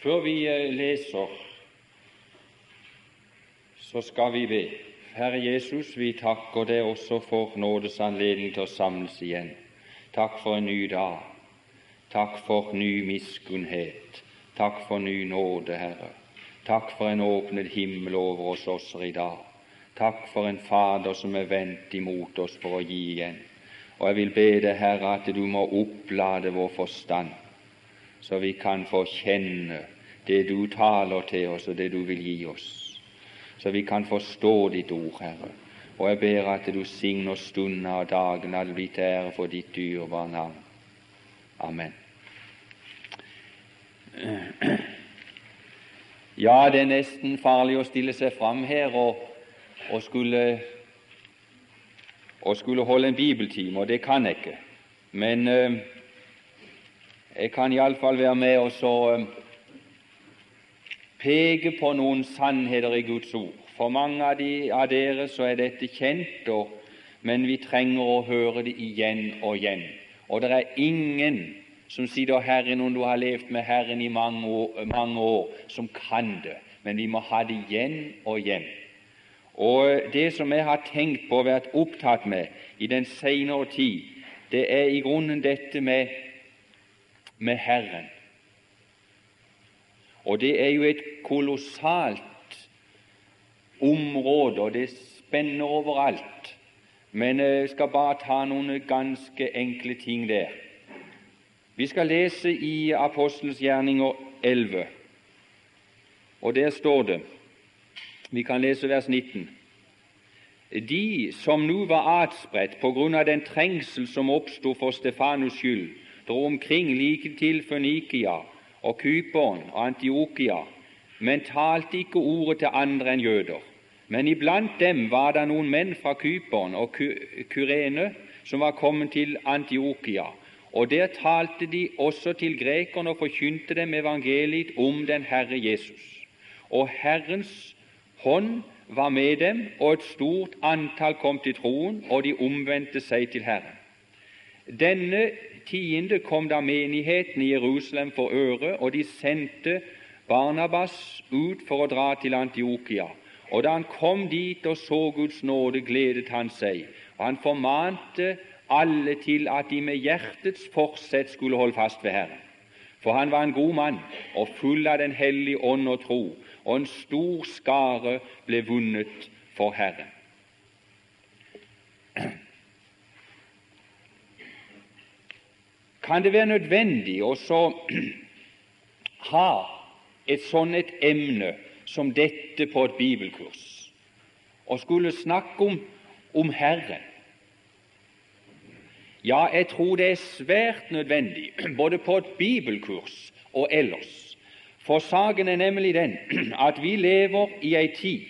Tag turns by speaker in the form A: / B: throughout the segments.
A: Før vi eh, leser, så skal vi be. Herre Jesus, vi takker deg også for nådes anledning til å samles igjen. Takk for en ny dag. Takk for ny miskunnhet. Takk for ny nåde, Herre. Takk for en åpnet himmel over oss også i dag. Takk for en Fader som er vendt imot oss for å gi igjen. Og jeg vil be deg, Herre, at du må opplade vår forstand, så vi kan få kjenne det du taler til oss, og det du vil gi oss, så vi kan forstå ditt ord, Herre. Og jeg ber at du signer stundene og dagene, at det blir til ære for ditt dyrebare navn. Amen. Ja, det er nesten farlig å stille seg fram her og, og, skulle, og skulle holde en bibeltime, og det kan jeg ikke. Men øh, jeg kan iallfall være med og så øh, peke på noen sannheter i Guds ord. For mange av, de, av dere så er dette kjent, og, men vi trenger å høre det igjen og igjen. Og det er ingen som sitter Herren om du har levd med Herren i mange år, mange år, som kan det. Men vi må ha det igjen og igjen. Og Det som jeg har tenkt på og vært opptatt med i den senere tid, det er i grunnen dette med, med Herren. Og det er jo et kolossalt område, og det spenner overalt. Men jeg skal bare ta noen ganske enkle ting der. Vi skal lese i Apostelens gjerninger 11, og der står det Vi kan lese vers 19. De som nå var atspredt på grunn av den trengsel som oppsto for Stefanus skyld, dro omkring like til Fønikia og Kypern og Antiokia, men talte ikke ordet til andre enn jøder. Men iblant dem var det noen menn fra Kypern og Kyrene som var kommet til Antiokia, og der talte de også til grekerne og forkynte dem evangeliet om den Herre Jesus. Og Herrens hånd var med dem, og et stort antall kom til troen, og de omvendte seg til Herren. Denne tiende kom da menigheten i Jerusalem for øre, og de sendte Barnabas ut for å dra til Antiokia. Og da han kom dit og så Guds nåde, gledet han seg, og han formante alle til at de med hjertets forsett skulle holde fast ved Herren. For han var en god mann og full av Den hellige ånd og tro, og en stor skare ble vunnet for Herren. Kan det være nødvendig å ha et sånt et emne som dette på et bibelkurs, og skulle snakke om, om Herren? Ja, jeg tror det er svært nødvendig, både på et bibelkurs og ellers. For saken er nemlig den at vi lever i ei tid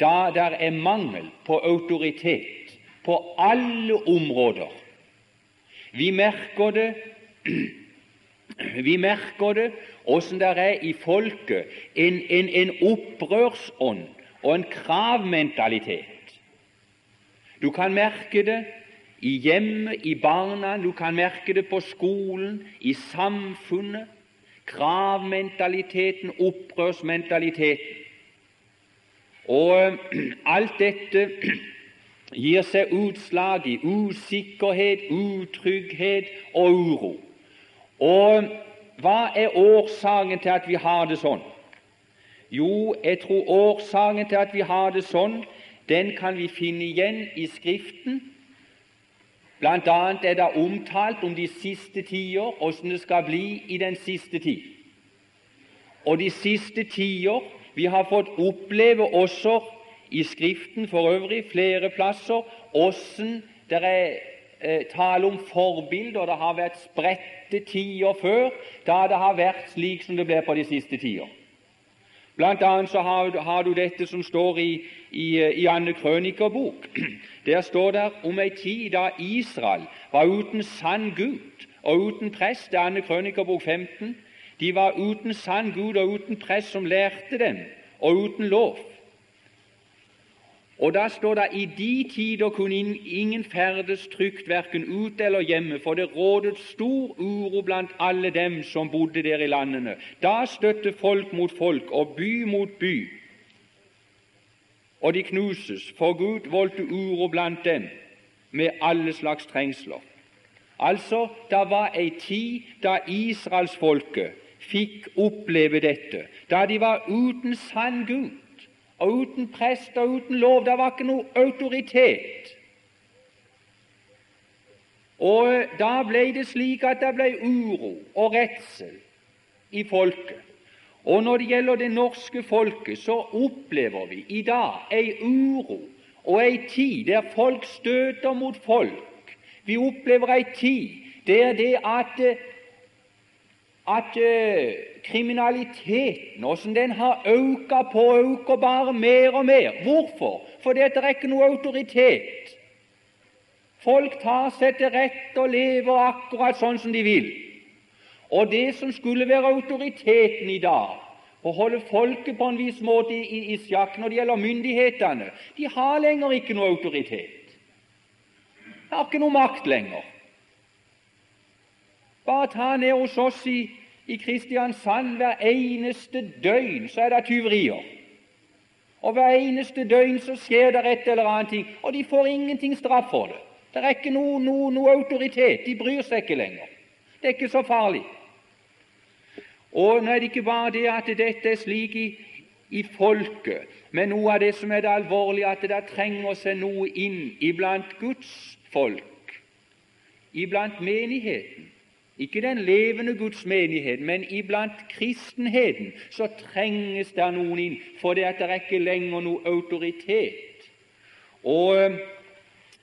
A: da det er mangel på autoritet på alle områder. Vi merker det vi merker det åssen det er i folket en, en, en opprørsånd og en kravmentalitet. Du kan merke det i hjemmet, i barna, du kan merke det på skolen, i samfunnet. Kravmentaliteten, opprørsmentaliteten. Og eh, alt dette gir seg utslag i usikkerhet, utrygghet og uro. Og hva er årsaken til at vi har det sånn? Jo, jeg tror årsaken til at vi har det sånn, den kan vi finne igjen i Skriften, Blant annet er det omtalt om de siste tider, åssen det skal bli i den siste tid. Og de siste tider Vi har fått oppleve også i Skriften for øvrig flere plasser åssen det er eh, tale om forbilder. Det har vært spredte tider før, da det har vært slik som det blir på de siste tider. Blant annet så har, har du dette som står i, i, i Anne Krønikerbok. Der står det om ei tid da Israel var uten sann Gud og uten prest. Det er Anne Krønikerbok 15. De var uten sann Gud og uten prest som lærte dem, og uten lov. Og da står det i de tider kunne ingen ferdes trygt verken ute eller hjemme, for det rådet stor uro blant alle dem som bodde der i landene. Da støtte folk mot folk og by mot by, og de knuses, for Gud voldte uro blant dem med alle slags trengsler. Altså, det var ei tid da israelsfolket fikk oppleve dette, da de var uten sann Gud og uten prest og uten lov. Det var ikke noe autoritet. Og Da ble det slik at det ble uro og redsel i folket. Og Når det gjelder det norske folket, så opplever vi i dag ei uro og ei tid der folk støter mot folk. Vi opplever ei tid der det at at uh, kriminaliteten hvordan den har økt på økt bare mer og mer. Hvorfor? Fordi det er ikke noe autoritet. Folk tar seg til rette og lever akkurat sånn som de vil. Og det som skulle være autoriteten i dag, å holde folket på en viss måte i, i sjakk når det gjelder myndighetene, de har lenger ikke noe autoritet. De har ikke noe makt lenger. Bare ta ned hos oss i, i Kristiansand hver eneste døgn, så er det tyverier. Og hver eneste døgn så skjer det et eller annet ting, og de får ingenting straff for det. Det er ikke noe, noe, noe autoritet. De bryr seg ikke lenger. Det er ikke så farlig. Og nå er det ikke bare det at dette er slik i, i folket, men noe av det som er det alvorlige, at det trenger seg noe inn iblant Guds folk, iblant menigheten. Ikke den levende Guds menighet, men iblant kristenheten så trenges det noen inn, for det, er ikke lenger noe autoritet. Og eh,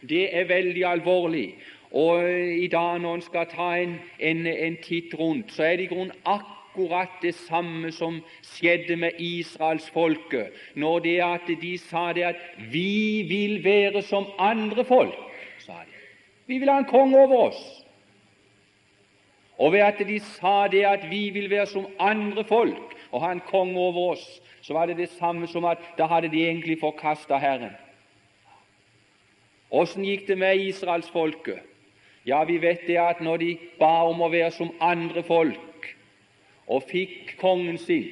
A: det er veldig alvorlig. Og eh, i dag når en skal ta en, en, en titt rundt, så er det i grunnen akkurat det samme som skjedde med israelsfolket når det at de sa det at 'vi vil være som andre folk'. sa de. Vi vil ha en konge over oss. Og ved at de sa det at vi vil være som andre folk og ha en konge over oss, så var det det samme som at da hadde de egentlig forkasta Herren. Åssen gikk det med israelsfolket? Ja, vi vet det at når de ba om å være som andre folk og fikk kongen sin,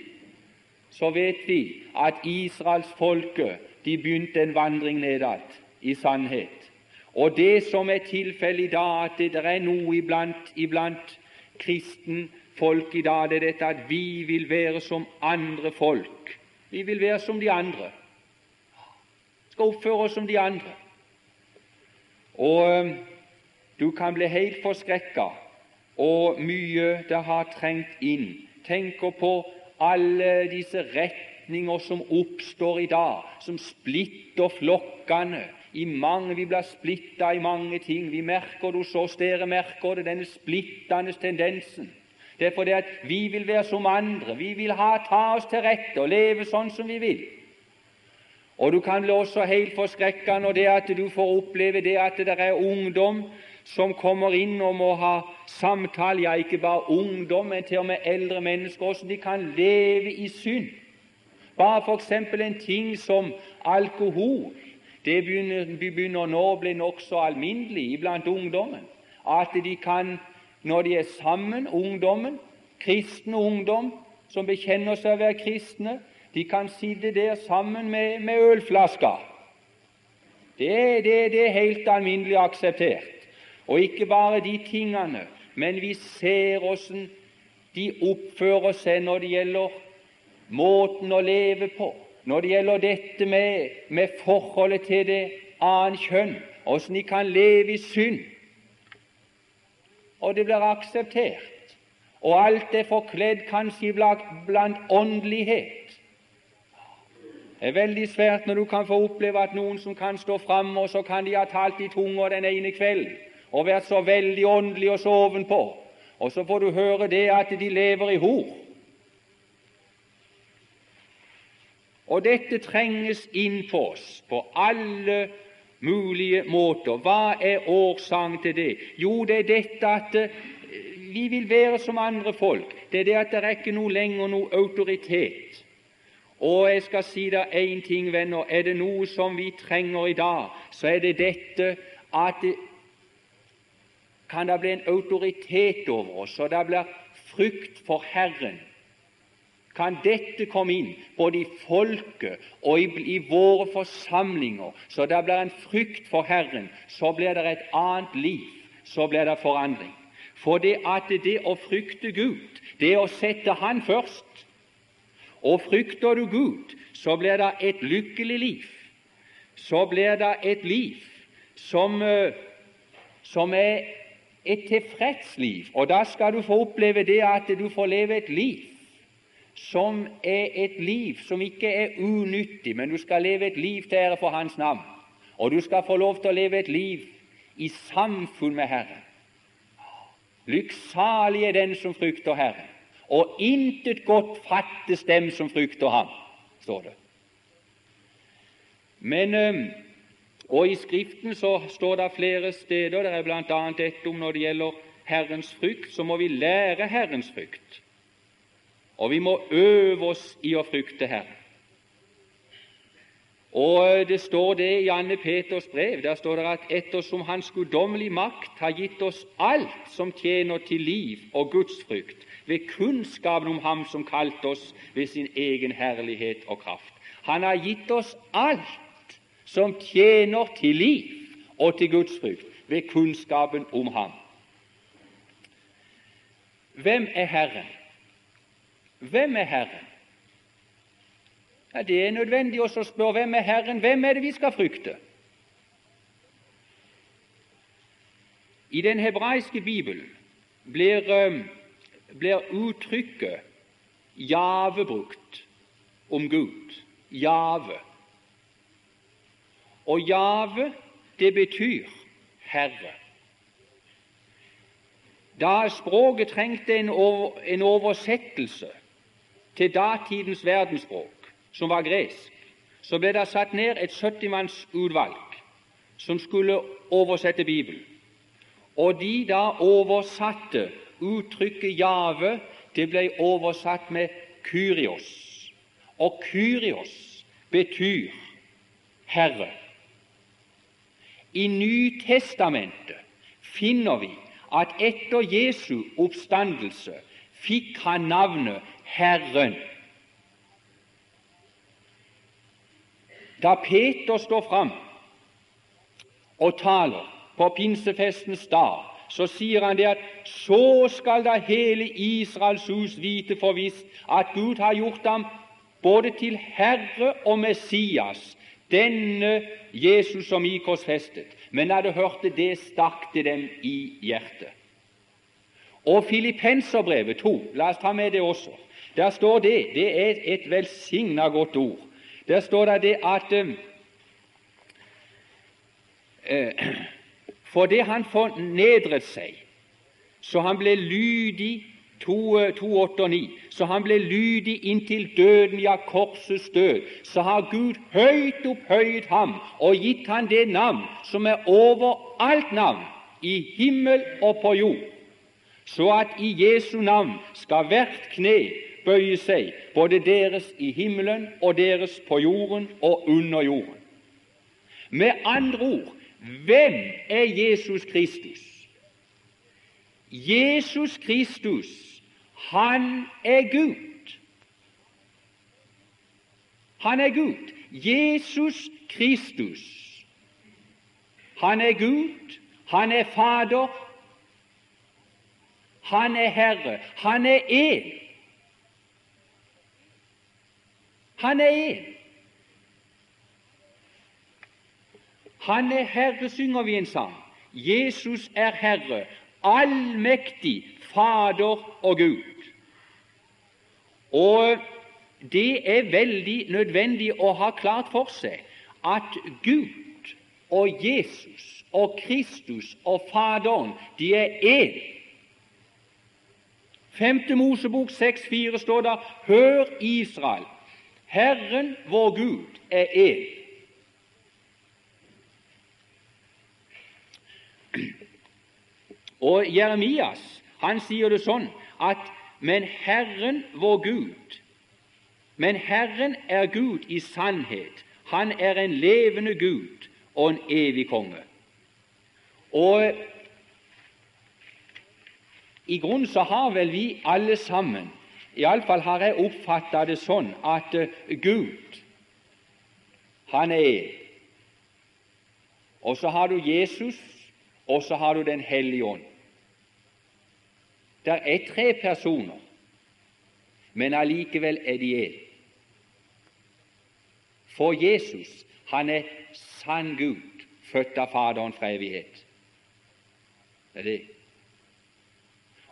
A: så vet vi at israelsfolket de begynte en vandring nedad i sannhet. Og det som er tilfellet i dag, at det er noe iblant, iblant kristen folk i dag, det er dette at vi vil være som andre folk. Vi vil være som de andre. Skal oppføre oss som de andre. Og eh, du kan bli helt forskrekka, og mye det har trengt inn. Tenker på alle disse retninger som oppstår i dag, som splitter flokkene i mange, Vi blir splitta i mange ting. Vi merker det hos oss, dere merker det, denne splittende tendensen. Det er fordi at vi vil være som andre. Vi vil ha, ta oss til rette og leve sånn som vi vil. Og Du kan bli også helt forskrekka når det at du får oppleve det at det er ungdom som kommer inn og må ha samtale, ja, ikke bare ungdom, men til og med eldre mennesker, hvordan de kan leve i synd. Bare f.eks. en ting som alkohol det begynner, nå å bli nokså alminnelig blant ungdommen at de kan, når de er sammen, ungdommen, kristne ungdom som bekjenner seg å være kristne, de kan sitte der sammen med, med ølflasker. Det, det, det er helt alminnelig akseptert. Og ikke bare de tingene, men vi ser åssen de oppfører seg når det gjelder måten å leve på når det gjelder dette med, med forholdet til det annet kjønn, åssen de kan leve i synd. Og det blir akseptert. Og alt er forkledd kanskje blant åndelighet. Det er veldig svært når du kan få oppleve at noen som kan stå fram, og så kan de ha talt i tunger den ene kvelden og vært så veldig åndelig og så ovenpå, og så får du høre det at de lever i hor. Og dette trenges inn på oss på alle mulige måter. Hva er årsaken til det? Jo, det er dette at eh, vi vil være som andre folk. Det er det at det er ikke noe lenger noe autoritet. Og jeg skal si deg én ting, venner. Er det noe som vi trenger i dag, så er det dette at det kan det bli en autoritet over oss, og det blir frykt for Herren. Kan dette komme inn både i folket og i, i våre forsamlinger, så det blir en frykt for Herren, så blir det et annet liv, så blir det forandring. For det at det å frykte Gud, det å sette Han først. Og frykter du Gud, så blir det et lykkelig liv. Så blir det et liv som, eh, som er et tilfredsliv. Og da skal du få oppleve det at du får leve et liv som er et liv som ikke er unyttig, men du skal leve et liv til ære for Hans navn. Og du skal få lov til å leve et liv i samfunn med Herren. Lykksalig er den som frykter Herren, og intet godt fattes dem som frykter Ham, står det. Men og I Skriften så står det flere steder, det er bl.a. dette om når det gjelder Herrens frykt, så må vi lære Herrens frykt. Og vi må øve oss i å frykte Herren. Og Det står det i Anne Peters brev. Der står det at ettersom Hans guddommelige makt har gitt oss alt som tjener til liv og gudsfrykt, ved kunnskapen om Ham som kalte oss ved sin egen herlighet og kraft. Han har gitt oss alt som tjener til liv og til Guds frykt ved kunnskapen om ham. Hvem er Herren? Hvem er Herren? Ja, Det er nødvendig også å spørre hvem er Herren. Hvem er det vi skal frykte? I den hebraiske bibelen blir, eh, blir uttrykket Jave brukt om Gud. Jave. Og Jave, det betyr Herre. Da språket trengte en, over, en oversettelse til datidens verdensspråk, som var gresk, så ble det satt ned et 70-mannsutvalg som skulle oversette Bibelen. Og de da oversatte uttrykket Jave, det ble oversatt med Kyrios. Og Kyrios betyr Herre. I Nytestamentet finner vi at etter Jesu oppstandelse fikk han navnet Herren. Da Peter står fram og taler på pinsefestens dag, så sier han det at så skal da hele Israels hus vite for visst at Gud har gjort ham både til Herre og Messias, denne Jesus som i korsfestet. Men da de hørte det, stakk det dem i hjertet. Og Filippenserbrevet 2, la oss ta med det også. Der står det, det er et velsigna godt ord. Der står det, det at eh, For det han fornedret seg, så han ble lydig 2, 2, 8 og 9. Så han ble lydig inntil døden, ja, korsets død. Så har Gud høyt opphøyet ham og gitt ham det navn som er over alt navn, i himmel og på jord, så at i Jesu navn skal hvert kne bøye seg, både deres i himmelen og deres på jorden og under jorden. Med andre ord, hvem er Jesus Kristus? Jesus Kristus han er Gud. Han er Gud. Jesus Kristus. Han er Gud. Han er Fader. Han er Herre. Han er én. Han er. Han er Herre, synger vi en sang. Jesus er Herre, allmektig, Fader og Gud. Og det er veldig nødvendig å ha klart for seg at Gud og Jesus og Kristus og Faderen, de er én. Femte Mosebok 6,4 står det Hør, Israel, Herren vår Gud er én. Og Jeremias han sier det sånn at men Herren vår Gud Men Herren er Gud i sannhet. Han er en levende Gud og en evig konge. Og i grunnen så har vel vi alle sammen Iallfall har jeg oppfatta det sånn at uh, Gud, han er. Og så har du Jesus, og så har du Den hellige ånd. Det er tre personer, men allikevel er de én. For Jesus, han er sann Gud, født av Faderen fra evighet. Det er det.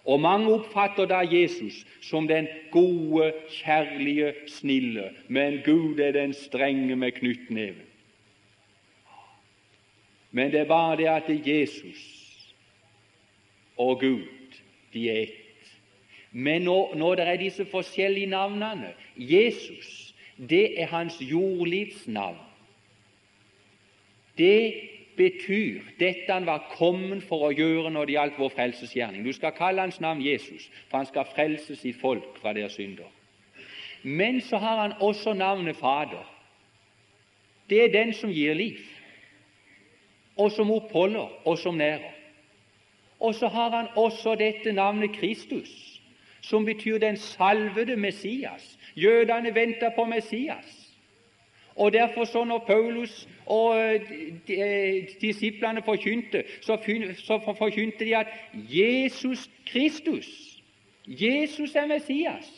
A: Og mange oppfatter da Jesus som den gode, kjærlige, snille, men Gud er den strenge med knyttneven. Men det er bare det at Jesus og Gud, de er ett. Men når, når det er disse forskjellige navnene Jesus, det er hans jordlivsnavn. Det betyr dette han var kommet for å gjøre når det gjaldt vår frelsesgjerning. Du skal kalle hans navn Jesus, for han skal frelse sitt folk fra deres synder. Men så har han også navnet Fader. Det er den som gir liv, og som oppholder, og som nærer. Og så har han også dette navnet Kristus, som betyr den salvede Messias. Jødene venter på Messias. Og derfor så Når Paulus og eh, disiplene forkynte, så, forkynte de at Jesus Kristus Jesus er Messias.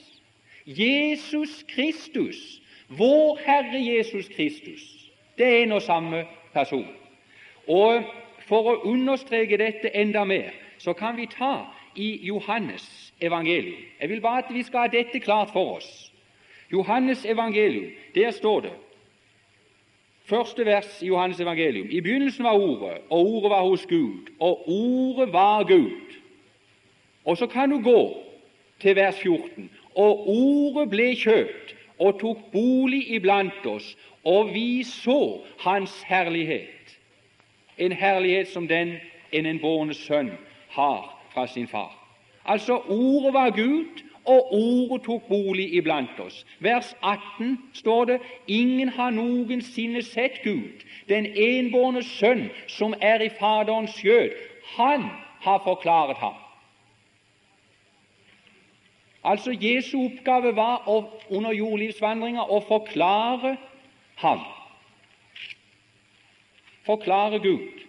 A: Jesus Kristus, vår Herre Jesus Kristus, det er en og samme person. Og For å understreke dette enda mer så kan vi ta i Johannes evangelium. Jeg vil bare at vi skal ha dette klart for oss. Johannes evangelium, der står det Første vers i Johannes evangelium. I begynnelsen var Ordet, og Ordet var hos Gud, og Ordet var Gud. Og så kan du gå til vers 14. Og Ordet ble kjøpt og tok bolig iblant oss, og vi så Hans herlighet. En herlighet som den en enbårne sønn har fra sin far. Altså, Ordet var Gud, og Ordet tok bolig iblant oss. Vers 18 står det ingen har noensinne sett Gud, den enbårne Sønn som er i Faderens skjød. Han har forklaret ham. Altså Jesu oppgave var å, under jordlivsvandringa å forklare ham. Forklare Gud.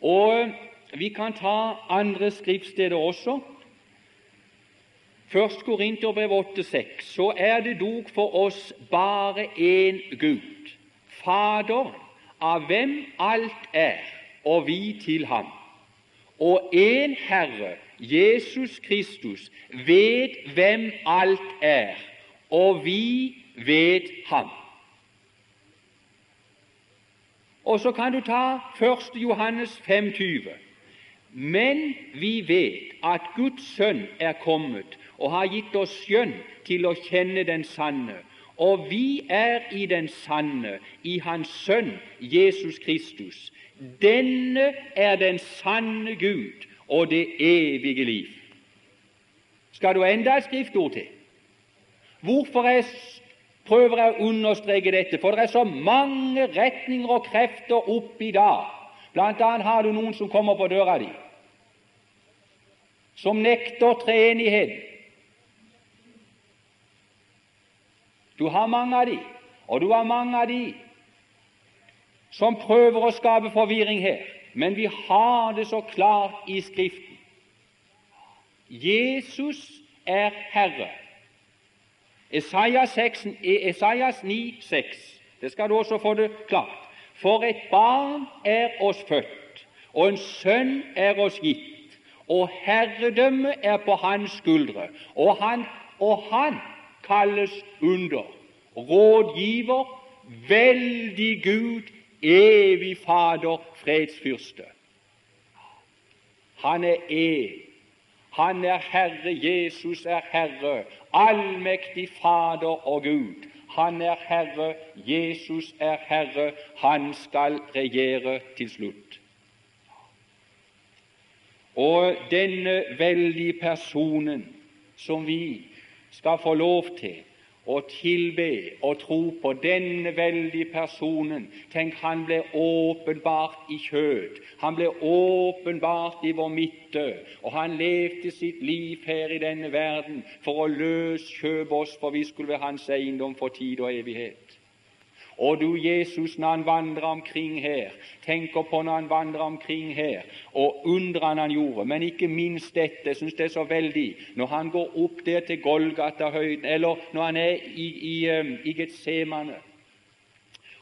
A: Og Vi kan ta andre skriftsteder også. Først Korinterbrev 8,6, så er det dog for oss bare én Gud, Fader, av hvem alt er, og vi til ham, og én Herre, Jesus Kristus, ved hvem alt er, og vi ved ham. Og så kan du ta 1. Johannes 5,20. Men vi vet at Guds sønn er kommet og har gitt oss skjønn til å kjenne den sanne. Og vi er i den sanne, i Hans Sønn Jesus Kristus. Denne er den sanne Gud og det evige liv. Skal du enda et skriftord til? Hvorfor jeg prøver jeg å understreke dette? For det er så mange retninger og krefter oppe i dag. Blant annet har du noen som kommer på døra di, som nekter treenigheten Du har mange av de, og du har mange av de som prøver å skape forvirring her. Men vi har det så klart i Skriften. Jesus er Herre. Esaias, 6, Esaias 9, 6. Det skal du også få det klart. For et barn er oss født, og en sønn er oss gitt, og herredømmet er på hans skuldre, og han, og han kalles under. Rådgiver, veldig Gud, evig Fader, fredsfyrste. Han er én. Han er Herre. Jesus er Herre. Allmektig Fader og Gud. Han er Herre. Jesus er Herre. Han skal regjere til slutt. Og denne veldige personen som vi skal få lov til å tilbe og tro på denne veldige personen. Tenk, han ble åpenbart i kjød. Han ble åpenbart i vår midte, og han levde sitt liv her i denne verden for å løskjøpe oss, for vi skulle være hans eiendom for tid og evighet. Og du, Jesus, når han vandrer omkring her, tenker på når han vandrer omkring her, og undrene han gjorde, men ikke minst dette, jeg syns det er så veldig, når han går opp der til Golgata-høyden, eller når han er i, i, um, i Getsemane,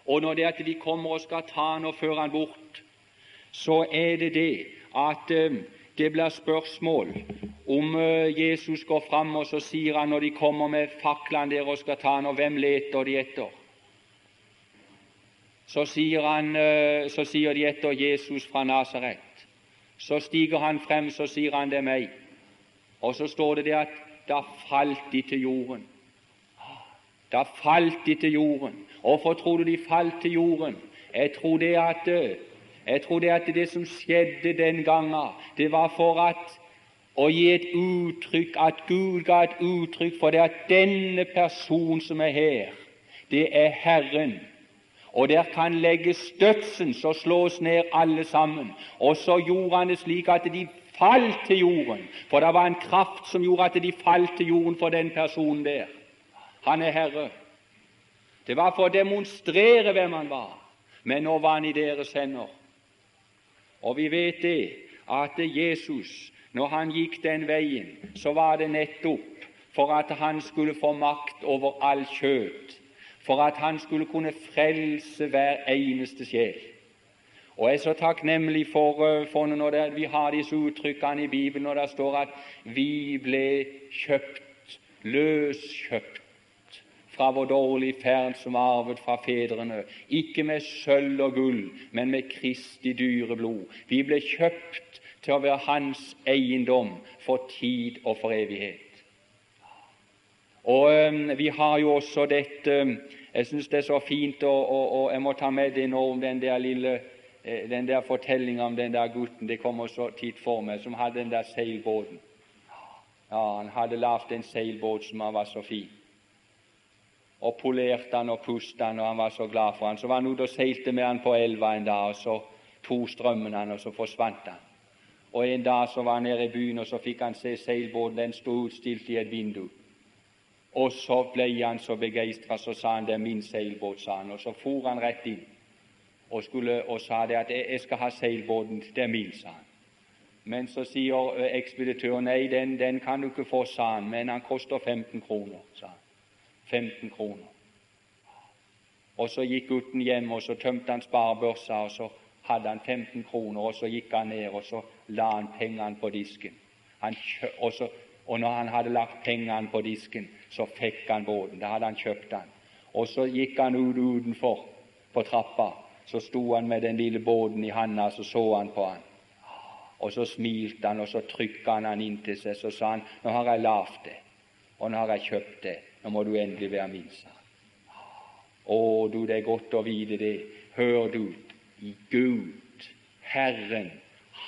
A: og når det er at de kommer og skal ta han og føre han bort, så er det det at um, det blir spørsmål om uh, Jesus går fram, og så sier han når de kommer med faklene der og skal ta han, og hvem leter de etter? Så sier, han, eh, så sier de etter Jesus fra Nasaret. Så stiger han frem, så sier han det er meg. Og så står det det at da falt de til jorden. Da falt de til jorden. Hvorfor tror du de falt til jorden? Jeg tror det at, eh, jeg tror det, at det som skjedde den gangen, det var for at å gi et uttrykk, at Gud ga et uttrykk for det at denne personen som er her, det er Herren og der kan legges dødsens og slås ned alle sammen. Og så gjorde han det slik at de falt til jorden, for det var en kraft som gjorde at de falt til jorden for den personen der. Han er Herre. Det var for å demonstrere hvem han var, men nå var han i deres hender. Og vi vet det at Jesus, når han gikk den veien, så var det nettopp for at han skulle få makt over all kjøtt for at han skulle kunne frelse hver eneste sjel. Og Jeg er så takknemlig for, eh, for når det, vi har disse uttrykkene i Bibelen når det står at vi ble kjøpt, løskjøpt fra vår dårlige ferd som arvet fra fedrene, ikke med sølv og gull, men med Kristi dyre blod. Vi ble kjøpt til å være Hans eiendom for tid og for evighet. Og um, Vi har jo også dette jeg syns det er så fint, og, og, og, jeg må ta med det nå om den der lille eh, den der fortellinga om den der gutten det kommer så titt for meg, som hadde den der seilbåten. Ja, Han hadde lagd en seilbåt som han var så fin. Og polerte han og pustet han, og han var så glad for han. Så var han ute og seilte med han på elva en dag, og så tok strømmen han, og så forsvant han. Og En dag så var han nede i byen, og så fikk han se seilbåten. Den sto utstilt i et vindu. Og så ble han så begeistra, så sa han det er min seilbåt, sa han. Og så for han rett inn og, skulle, og sa det at jeg skal ha seilbåten, det er min, sa han. Men så sier eh, ekspeditøren nei, den, den kan du ikke få, sa han, men han koster 15 kroner, sa han. 15 kroner. Og så gikk gutten hjem, og så tømte han sparebørsa, og så hadde han 15 kroner, og så gikk han ned, og så la han pengene på disken. Han, og, så, og når han hadde lagt pengene på disken, så fikk han båten. Da hadde han kjøpt den. Og så gikk han ut utenfor på trappa. Så sto han med den lille båten i handa, så så han på han. Og så smilte han, og så trykka han han inntil seg. Så sa han, 'Nå har jeg lavt det, og nå har jeg kjøpt det. Nå må du endelig være min', sa han. Å, du, det er godt å vite det. Hør du, Gud, Herren,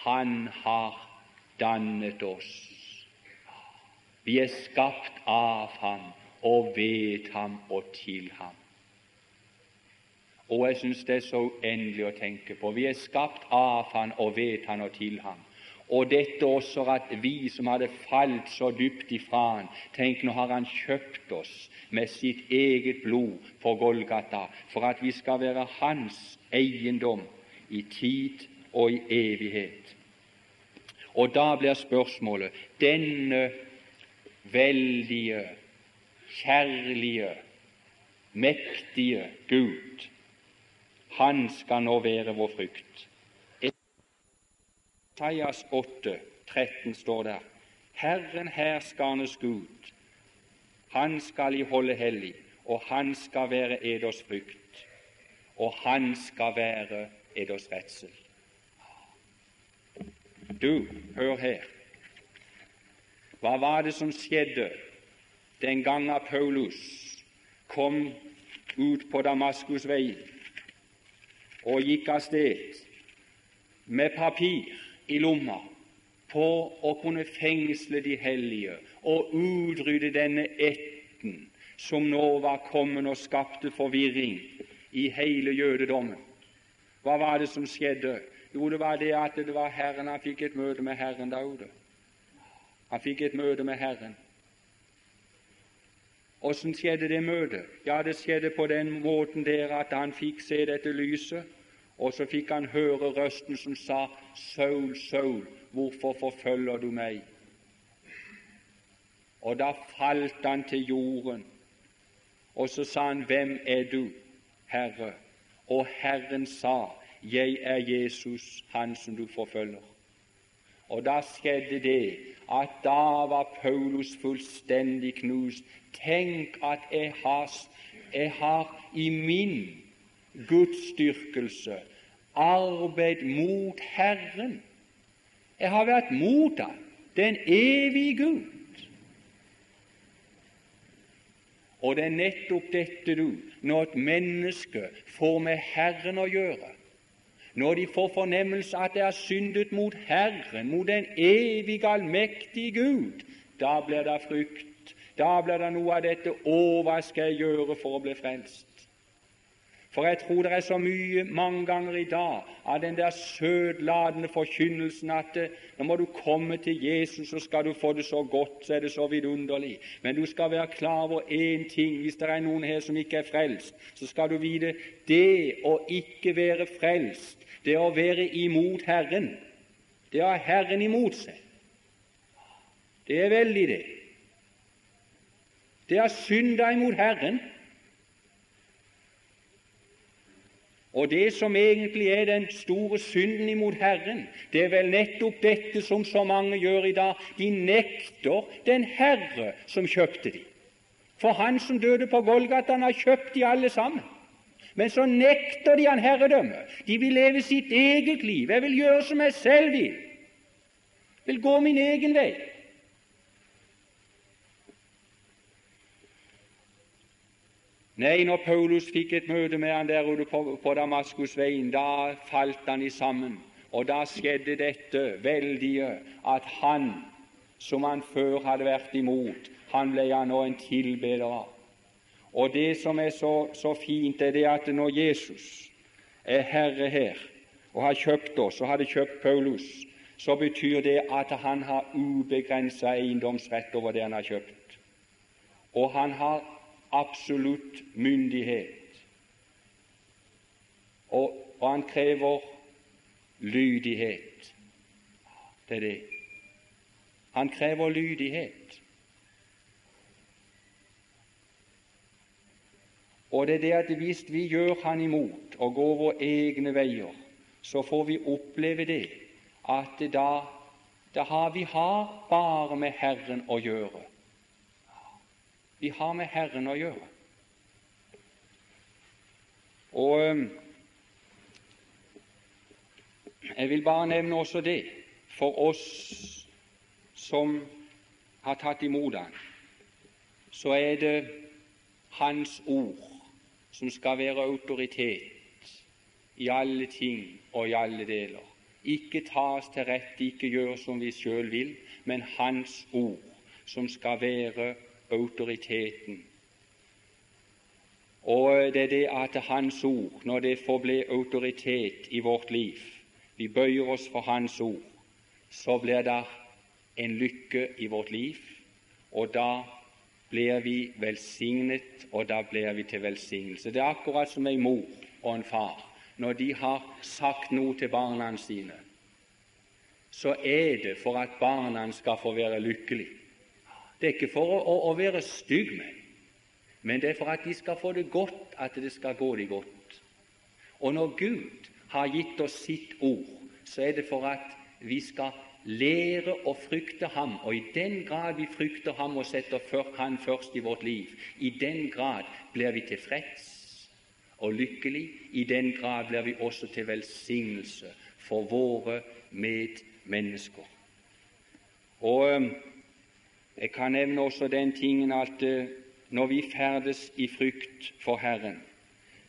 A: Han har dannet oss vi er skapt av ham og ved ham og til ham. Og jeg syns det er så uendelig å tenke på. Vi er skapt av ham og ved ham og til ham. Og dette også at vi som hadde falt så dypt ifra han, tenk, nå har han kjøpt oss med sitt eget blod for Golgata, for at vi skal være hans eiendom i tid og i evighet. Og da blir spørsmålet denne veldige, kjærlige, mektige Gud. Han skal nå være vår frykt. Isaias 8, 13 står der Herren herskernes Gud, Han skal I holde hellig, og Han skal være eders frykt, og Han skal være eders redsel. Du, hør her. Hva var det som skjedde den gangen Paulus kom ut på Damaskusveien og gikk av sted med papir i lomma på å kunne fengsle de hellige og utrydde denne ætten som nå var kommet og skapte forvirring i hele jødedommen. Hva var det som skjedde? Jo, det var det at det var Herren. Han fikk et møte med Herren der ute. Han fikk et møte med Herren. Åssen skjedde det møtet? Ja, det skjedde på den måten der at han fikk se dette lyset, og så fikk han høre røsten som sa, Saul, Saul, hvorfor forfølger du meg? Og da falt han til jorden, og så sa han, Hvem er du, Herre? Og Herren sa, Jeg er Jesus, han som du forfølger. Og da skjedde det at da var Paulus fullstendig knust. Tenk at jeg har, jeg har i min gudsdyrkelse arbeid mot Herren. Jeg har vært mot ham, den evige Gud. Og det er nettopp dette, du, når et menneske får med Herren å gjøre, når de får fornemmelse at det er syndet mot Herren, mot den evige, allmektige Gud, da blir det frykt. Da blir det noe av dette Å, hva skal jeg gjøre for å bli frelst? For jeg tror det er så mye mange ganger i dag av den der søtladende forkynnelsen at eh, nå må du komme til Jesus, så skal du få det så godt, så er det så vidunderlig. Men du skal være klar over én ting. Hvis det er noen her som ikke er frelst, så skal du vite det å ikke være frelst, det å være imot Herren, det å ha Herren imot seg. Det er veldig, det. Det er synda imot Herren. Og det som egentlig er den store synden imot Herren, det er vel nettopp dette som så mange gjør i dag. De nekter den Herre som kjøpte de. For Han som døde på Golgata, han har kjøpt de alle sammen. Men så nekter de han herredømme. De vil leve sitt eget liv. Jeg vil gjøre som jeg selv vil. Jeg Vil gå min egen vei. Nei, når Paulus fikk et møte med han der ute på, på Damaskusveien, da falt han i sammen. Og da skjedde dette veldige at han som han før hadde vært imot, han ble han nå en tilbeder av. Og det som er så, så fint, er det at når Jesus er herre her og har kjøpt oss og hadde kjøpt Paulus, så betyr det at han har ubegrensa eiendomsrett over det han har kjøpt. Og han har absolutt myndighet. Og, og han krever lydighet. Det er det. Han krever lydighet. Og det er det at hvis vi gjør Han imot og går våre egne veier, så får vi oppleve det at da, da har vi har bare med Herren å gjøre. Vi har med Herren å gjøre. Og jeg vil bare nevne også det for oss som har tatt imot Han, så er det Hans ord som skal være autoritet i alle ting og i alle deler. Ikke tas til rette, ikke gjøre som vi sjøl vil, men Hans ord som skal være autoriteten. Og det er det at Hans ord, når det får bli autoritet i vårt liv, vi bøyer oss for Hans ord, så blir det en lykke i vårt liv, og da blir vi velsignet, og da blir vi til velsignelse. Det er akkurat som en mor og en far. Når de har sagt noe til barna sine, så er det for at barna skal få være lykkelige. Det er ikke for å, å, være stygg med men det er for at de skal få det godt, at det skal gå de godt. Og når Gud har gitt oss sitt ord, så er det for at vi skal lære å frykte Ham. Og i den grad vi frykter Ham og setter Han først i vårt liv, i den grad blir vi tilfreds og lykkelig. I den grad blir vi også til velsignelse for våre medmennesker. Og jeg kan nevne også den tingen at eh, når vi ferdes i frykt for Herren,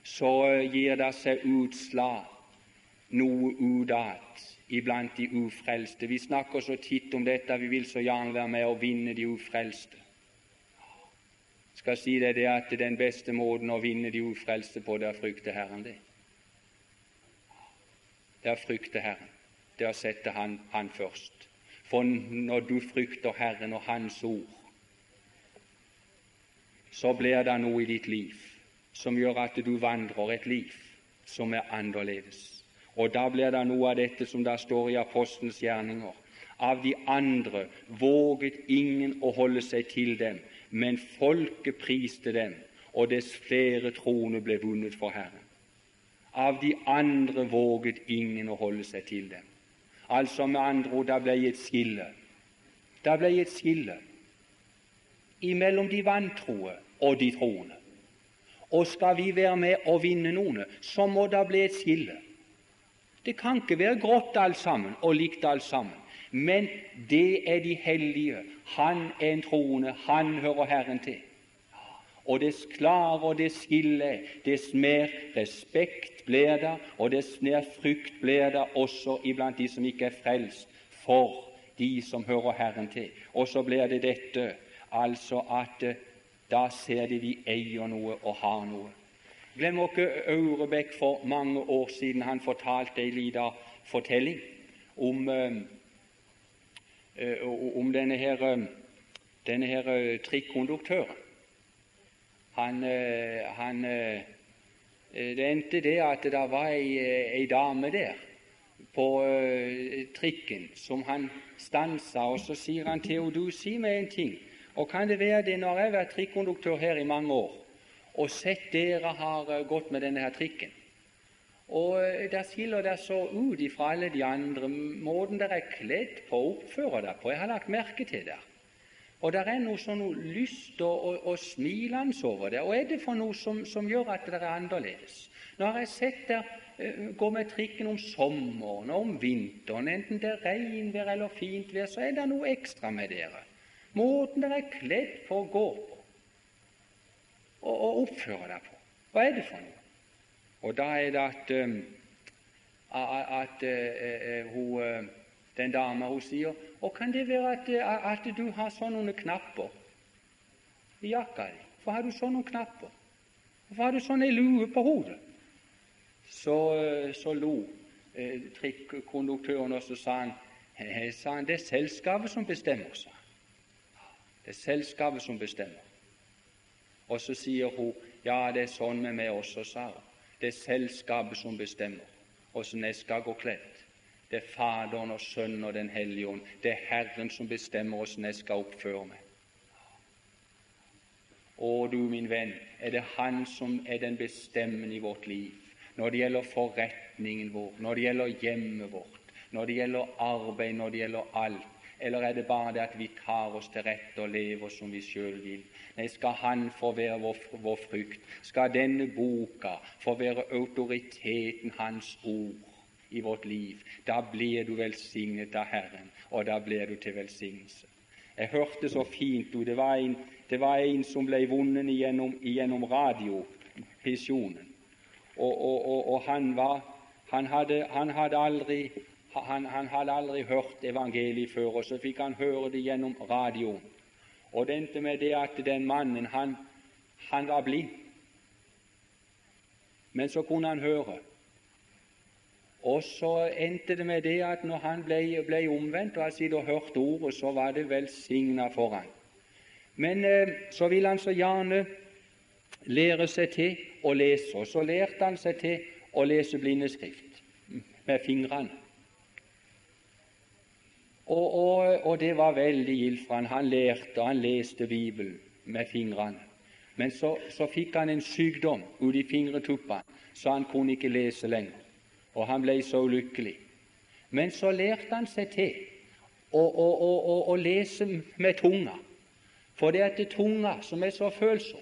A: så eh, gir det seg utslag noe udat iblant de ufrelste. Vi snakker så titt om dette, vi vil så gjerne være med å vinne de ufrelste.
B: skal si deg det at den beste måten å vinne de ufrelste på, det er å frykte Herren. Det Det er å frykte Herren. Det er å sette han, han først. For når du frykter Herren og Hans ord, så blir det noe i ditt liv som gjør at du vandrer et liv som er annerledes. Og da blir det noe av dette som det står i apostelens gjerninger. Av de andre våget ingen å holde seg til dem, men folket priste dem, og dess flere troende ble vunnet for Herren. Av de andre våget ingen å holde seg til dem. Altså med andre ord, det ble et skille. Det ble et skille imellom de vantroe og de troende. Og skal vi være med og vinne noen, så må det bli et skille. Det kan ikke være grått alt sammen og likt alt sammen. Men det er de hellige. Han er en troende. Han hører Herren til. Og dess klarere og dess skille, dess mer respekt blir det, og dess mer frykt blir det også iblant de som ikke er frelst, for de som hører Herren til. Og så blir det dette, altså at da ser de de eier noe og har noe. Glem ikke Aurebekk for mange år siden. Han fortalte en liten fortelling om, uh, om denne her, denne her trikkonduktøren. Han, uh, han Det endte det at det var ei, ei dame der på trikken som han stansa, og så sier han til henne, du, si meg en ting. Og kan det være det når jeg har vært trikkonduktør her i mange år og sett dere har eh, gått med denne her trikken og eh, Der skiller det så ut ifra alle de andre måten dere er kledd på og oppfører dere på. Jeg har lagt merke til det. Og det er noe sånn lyst og, og, og smilende over det. Og er det for noe som, som gjør at det er annerledes? Nå har jeg sett dere uh, gå med trikken om sommeren og om vinteren, enten det er regnvær eller fint vær, så er det noe ekstra med dere. Måten dere er kledd for å gå på og, og oppføre dere på. Hva er det for noe? Og da er det at, um, at uh, hun, den dama hun sier Og kan det være at, at du har sånne knapper i jakka di? Hvorfor har du sånne knapper? Hvorfor har du sånn ei lue på hodet? Så, så lo eh, trikkonduktøren, og så sa han, sa han det er selskapet som bestemmer, sa det er selskapet som bestemmer. Og så sier hun ja, det er sånn med meg også, sa hun. Det er selskapet som bestemmer åssen jeg skal gå kledd. Det er Faderen og Sønnen og Den hellige ånd. Det er Herren som bestemmer åssen jeg skal oppføre meg. Å, du min venn, er det Han som er den bestemmende i vårt liv når det gjelder forretningen vår, når det gjelder hjemmet vårt, når det gjelder arbeid, når det gjelder alt. Eller er det bare det at vi tar oss til rette og lever som vi sjøl vil? Nei, skal Han få være vår, vår frykt? Skal denne boka få være autoriteten Hans ord i vårt liv? Da blir du velsignet av Herren, og da blir du til velsignelse. Jeg hørte så fint det var en, det var en som ble vunnet gjennom, gjennom radiopisjonen. Og, og, og, og han, var, han, hadde, han hadde aldri han, han, hadde aldri hørt evangeliet før, og så fikk han høre det gjennom radioen. Og det endte med det at den mannen, han, han var blind. Men så kunne han høre. Og så endte det med det at når han ble, ble omvendt og hadde og hørt ordet, så var det velsigna for han. Men eh, så ville han så gjerne lære seg til å lese, og så lærte han seg til å lese blindeskrift med fingrene. Og, og, og, det var veldig gildt for han. Han lærte, og han leste Bibelen med fingrene. Men så, så fikk han en sykdom ute i fingertuppene, så han kunne ikke lese lenger. Og han ble så ulykkelig. Men så lærte han seg til å, å, å, å lese med tunga, for det er tunga som er så følsom.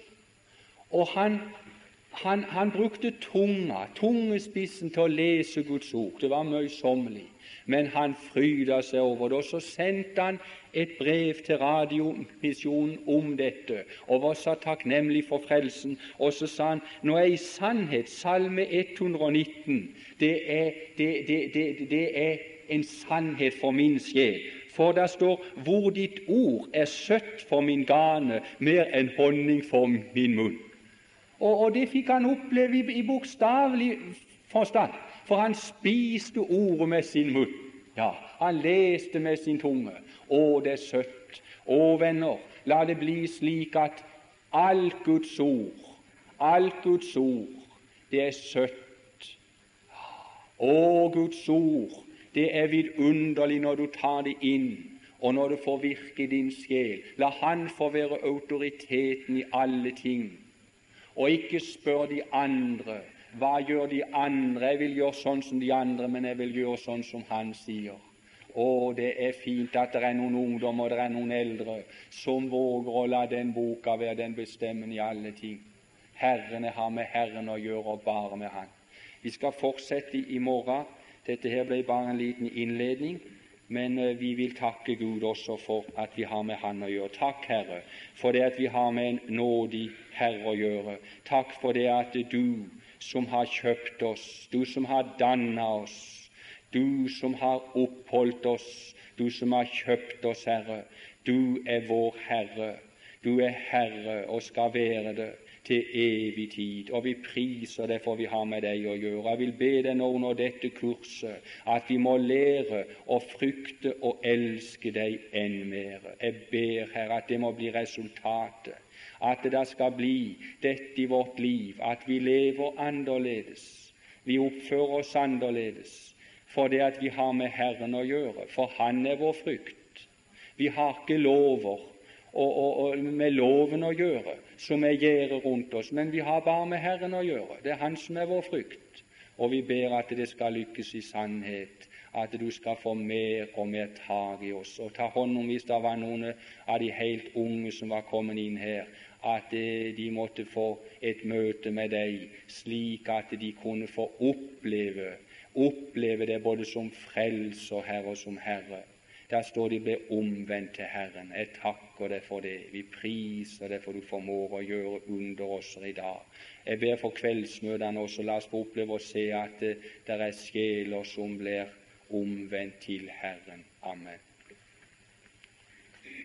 B: Og han, han, han brukte tunga, tungespissen, til å lese Guds ord. Det var møysommelig men han fryda seg over det. Og så sendte han et brev til Radiomisjonen om dette, og var så takknemlig for frelsen. Og så sa han nå er i sannhet Salme 119 det er, det, det, det er en sannhet for min sjel. For det står 'Hvor ditt ord er søtt for min gane, mer enn honning for min munn'. Og, og det fikk han oppleve i, i bokstavelig forstand, for han spiste ordet med sin munn. Ja, han leste med sin tunge. Å, det er søtt. Å, venner, la det bli slik at alt Guds ord, alt Guds ord, det er søtt. Å, Guds ord, det er vidunderlig når du tar det inn, og når det får virke din sjel. La Han få være autoriteten i alle ting, og ikke spør de andre. Hva gjør de andre? Jeg vil gjøre sånn som de andre, men jeg vil gjøre sånn som han sier. Å, det er fint at det er noen ungdom og det er noen eldre som våger å la den boka være den bestemmende i alle ting. Herrene har med Herren å gjøre, og bare med Han. Vi skal fortsette i morgen. Dette her ble bare en liten innledning, men eh, vi vil takke Gud også for at vi har med Han å gjøre. Takk, Herre, for det at vi har med en nådig Herre å gjøre. Takk for det at du som har kjøpt oss, du som har danna oss, du som har oppholdt oss, du som har kjøpt oss, Herre. Du er vår Herre. Du er Herre og skal være det til evig tid. Og vi priser det for vi har med deg å gjøre. Jeg vil be deg nå under dette kurset at vi må lære å frykte og elske deg enn mer. Jeg ber, Herre, at det må bli resultatet. At det skal bli dette i vårt liv, at vi lever annerledes. Vi oppfører oss annerledes for det at vi har med Herren å gjøre, for Han er vår frykt. Vi har ikke lover og, og, og med loven å gjøre som er gjerdet rundt oss, men vi har bare med Herren å gjøre. Det er Han som er vår frykt. Og vi ber at det skal lykkes i sannhet, at du skal få mer og mer tak i oss. Og ta hånd om hvis det var noen av de helt unge som var kommet inn her, at eh, de måtte få et møte med deg, slik at de kunne få oppleve oppleve det både som frelser, Herre, og som Herre. Der står de ble omvendt til Herren. Jeg takker deg for det. Vi priser deg for du formår å gjøre under oss i dag. Jeg ber for kveldsmøtene også. La oss få oppleve å se at det, det er sjeler som blir omvendt til Herren. Amen.